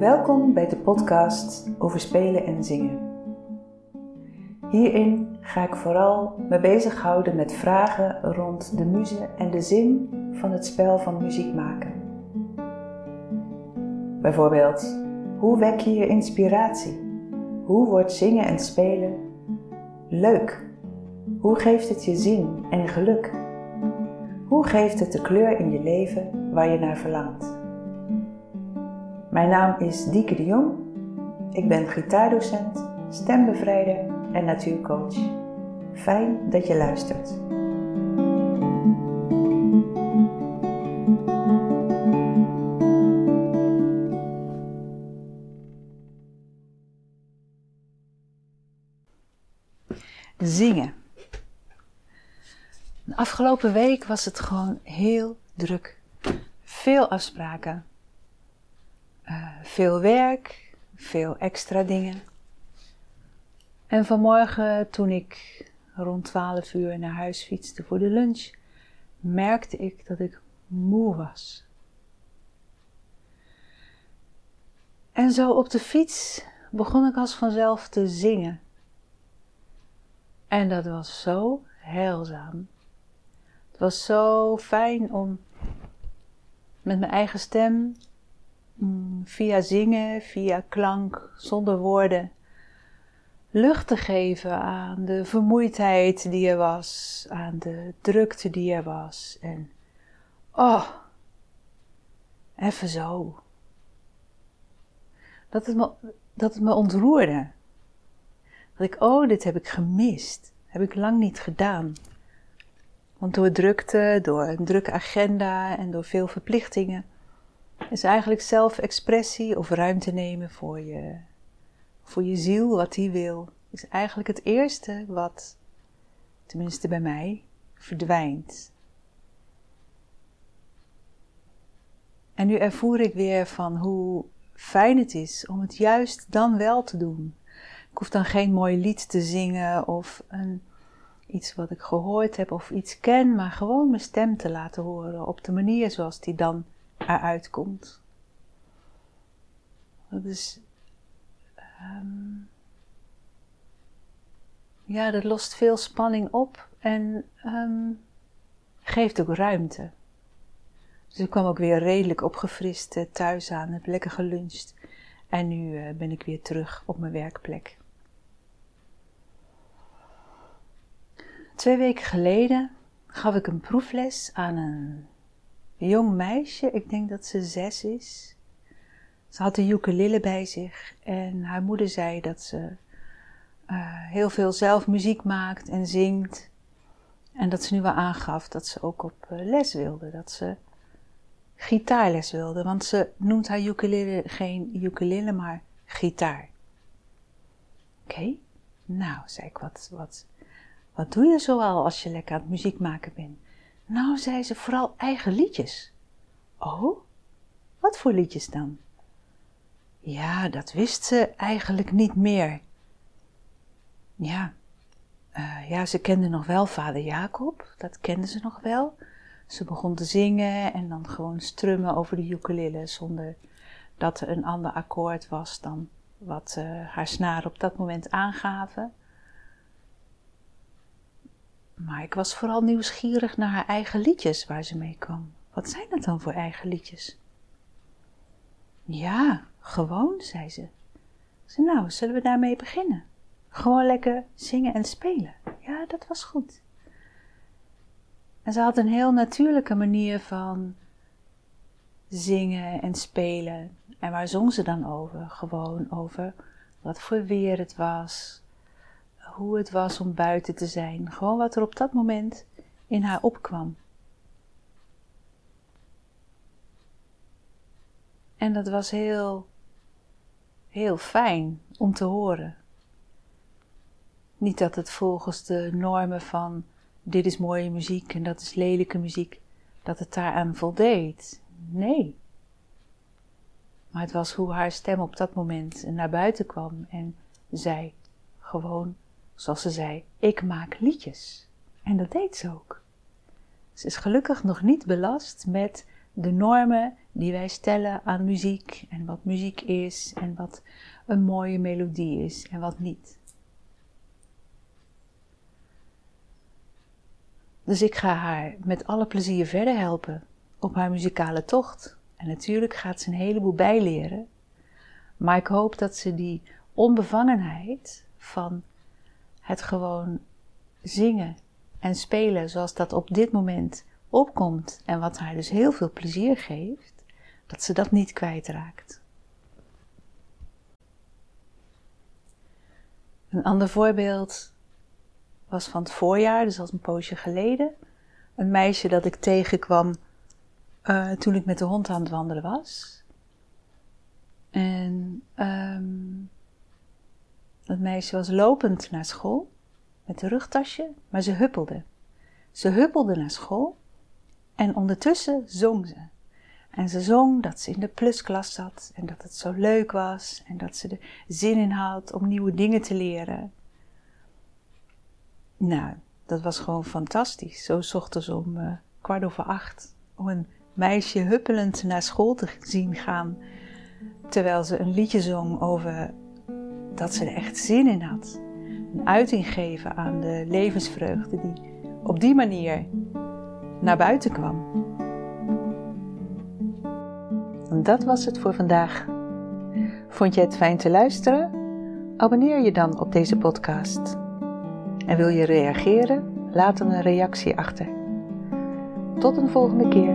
Welkom bij de podcast over spelen en zingen. Hierin ga ik vooral me bezighouden met vragen rond de muze en de zin van het spel van muziek maken. Bijvoorbeeld, hoe wek je je inspiratie? Hoe wordt zingen en spelen leuk? Hoe geeft het je zin en geluk? Hoe geeft het de kleur in je leven waar je naar verlangt? Mijn naam is Dieke de Jong. Ik ben gitaardocent, stembevrijder en natuurcoach. Fijn dat je luistert. Zingen. De afgelopen week was het gewoon heel druk. Veel afspraken, uh, veel werk, veel extra dingen. En vanmorgen, toen ik rond 12 uur naar huis fietste voor de lunch, merkte ik dat ik moe was. En zo op de fiets begon ik als vanzelf te zingen. En dat was zo heilzaam. Het was zo fijn om met mijn eigen stem, via zingen, via klank, zonder woorden, lucht te geven aan de vermoeidheid die er was, aan de drukte die er was. En oh, even zo. Dat het me, dat het me ontroerde. Dat ik, oh, dit heb ik gemist. Heb ik lang niet gedaan. Want door drukte, door een drukke agenda en door veel verplichtingen is eigenlijk zelfexpressie of ruimte nemen voor je, voor je ziel, wat die wil, is eigenlijk het eerste wat, tenminste bij mij, verdwijnt. En nu ervoer ik weer van hoe fijn het is om het juist dan wel te doen. Ik hoef dan geen mooi lied te zingen of een, iets wat ik gehoord heb of iets ken, maar gewoon mijn stem te laten horen op de manier zoals die dan eruit komt. Dat is. Um, ja, dat lost veel spanning op en um, geeft ook ruimte. Dus ik kwam ook weer redelijk opgefrist uh, thuis aan, heb lekker geluncht. En nu uh, ben ik weer terug op mijn werkplek. Twee weken geleden gaf ik een proefles aan een jong meisje. Ik denk dat ze zes is. Ze had een ukulele bij zich en haar moeder zei dat ze uh, heel veel zelf muziek maakt en zingt. En dat ze nu wel aangaf dat ze ook op uh, les wilde, dat ze gitaarles wilde. Want ze noemt haar ukulele geen ukulele, maar gitaar. Oké, nou, zei ik, wat, wat, wat doe je zoal als je lekker aan het muziek maken bent? Nou, zei ze, vooral eigen liedjes. Oh, wat voor liedjes dan? Ja, dat wist ze eigenlijk niet meer. Ja, uh, ja, ze kende nog wel vader Jacob, dat kende ze nog wel. Ze begon te zingen en dan gewoon strummen over de ukulele zonder dat er een ander akkoord was dan wat uh, haar snaren op dat moment aangaven. Maar ik was vooral nieuwsgierig naar haar eigen liedjes waar ze mee kwam. Wat zijn dat dan voor eigen liedjes? Ja, gewoon, zei ze. Ze nou, zullen we daarmee beginnen? Gewoon lekker zingen en spelen. Ja, dat was goed. En ze had een heel natuurlijke manier van zingen en spelen. En waar zong ze dan over? Gewoon over wat voor weer het was, hoe het was om buiten te zijn. Gewoon wat er op dat moment in haar opkwam. En dat was heel, heel fijn om te horen. Niet dat het volgens de normen van dit is mooie muziek en dat is lelijke muziek, dat het daaraan voldeed. Nee. Maar het was hoe haar stem op dat moment naar buiten kwam en zei gewoon, zoals ze zei, ik maak liedjes. En dat deed ze ook. Ze is gelukkig nog niet belast met de normen die wij stellen aan muziek en wat muziek is en wat een mooie melodie is en wat niet. Dus ik ga haar met alle plezier verder helpen op haar muzikale tocht. En natuurlijk gaat ze een heleboel bijleren. Maar ik hoop dat ze die onbevangenheid van het gewoon zingen en spelen zoals dat op dit moment opkomt en wat haar dus heel veel plezier geeft, dat ze dat niet kwijtraakt. Een ander voorbeeld was van het voorjaar, dus al een poosje geleden. Een meisje dat ik tegenkwam uh, toen ik met de hond aan het wandelen was. En um, meisje was lopend naar school met een rugtasje, maar ze huppelde. Ze huppelde naar school en ondertussen zong ze. En ze zong dat ze in de plusklas zat en dat het zo leuk was en dat ze er zin in had om nieuwe dingen te leren. Nou, dat was gewoon fantastisch. Zo ochtends om uh, kwart over acht. Om een meisje huppelend naar school te zien gaan. Terwijl ze een liedje zong over dat ze er echt zin in had. Een uiting geven aan de levensvreugde die op die manier naar buiten kwam. En dat was het voor vandaag. Vond je het fijn te luisteren? Abonneer je dan op deze podcast. En wil je reageren? Laat dan een reactie achter. Tot een volgende keer.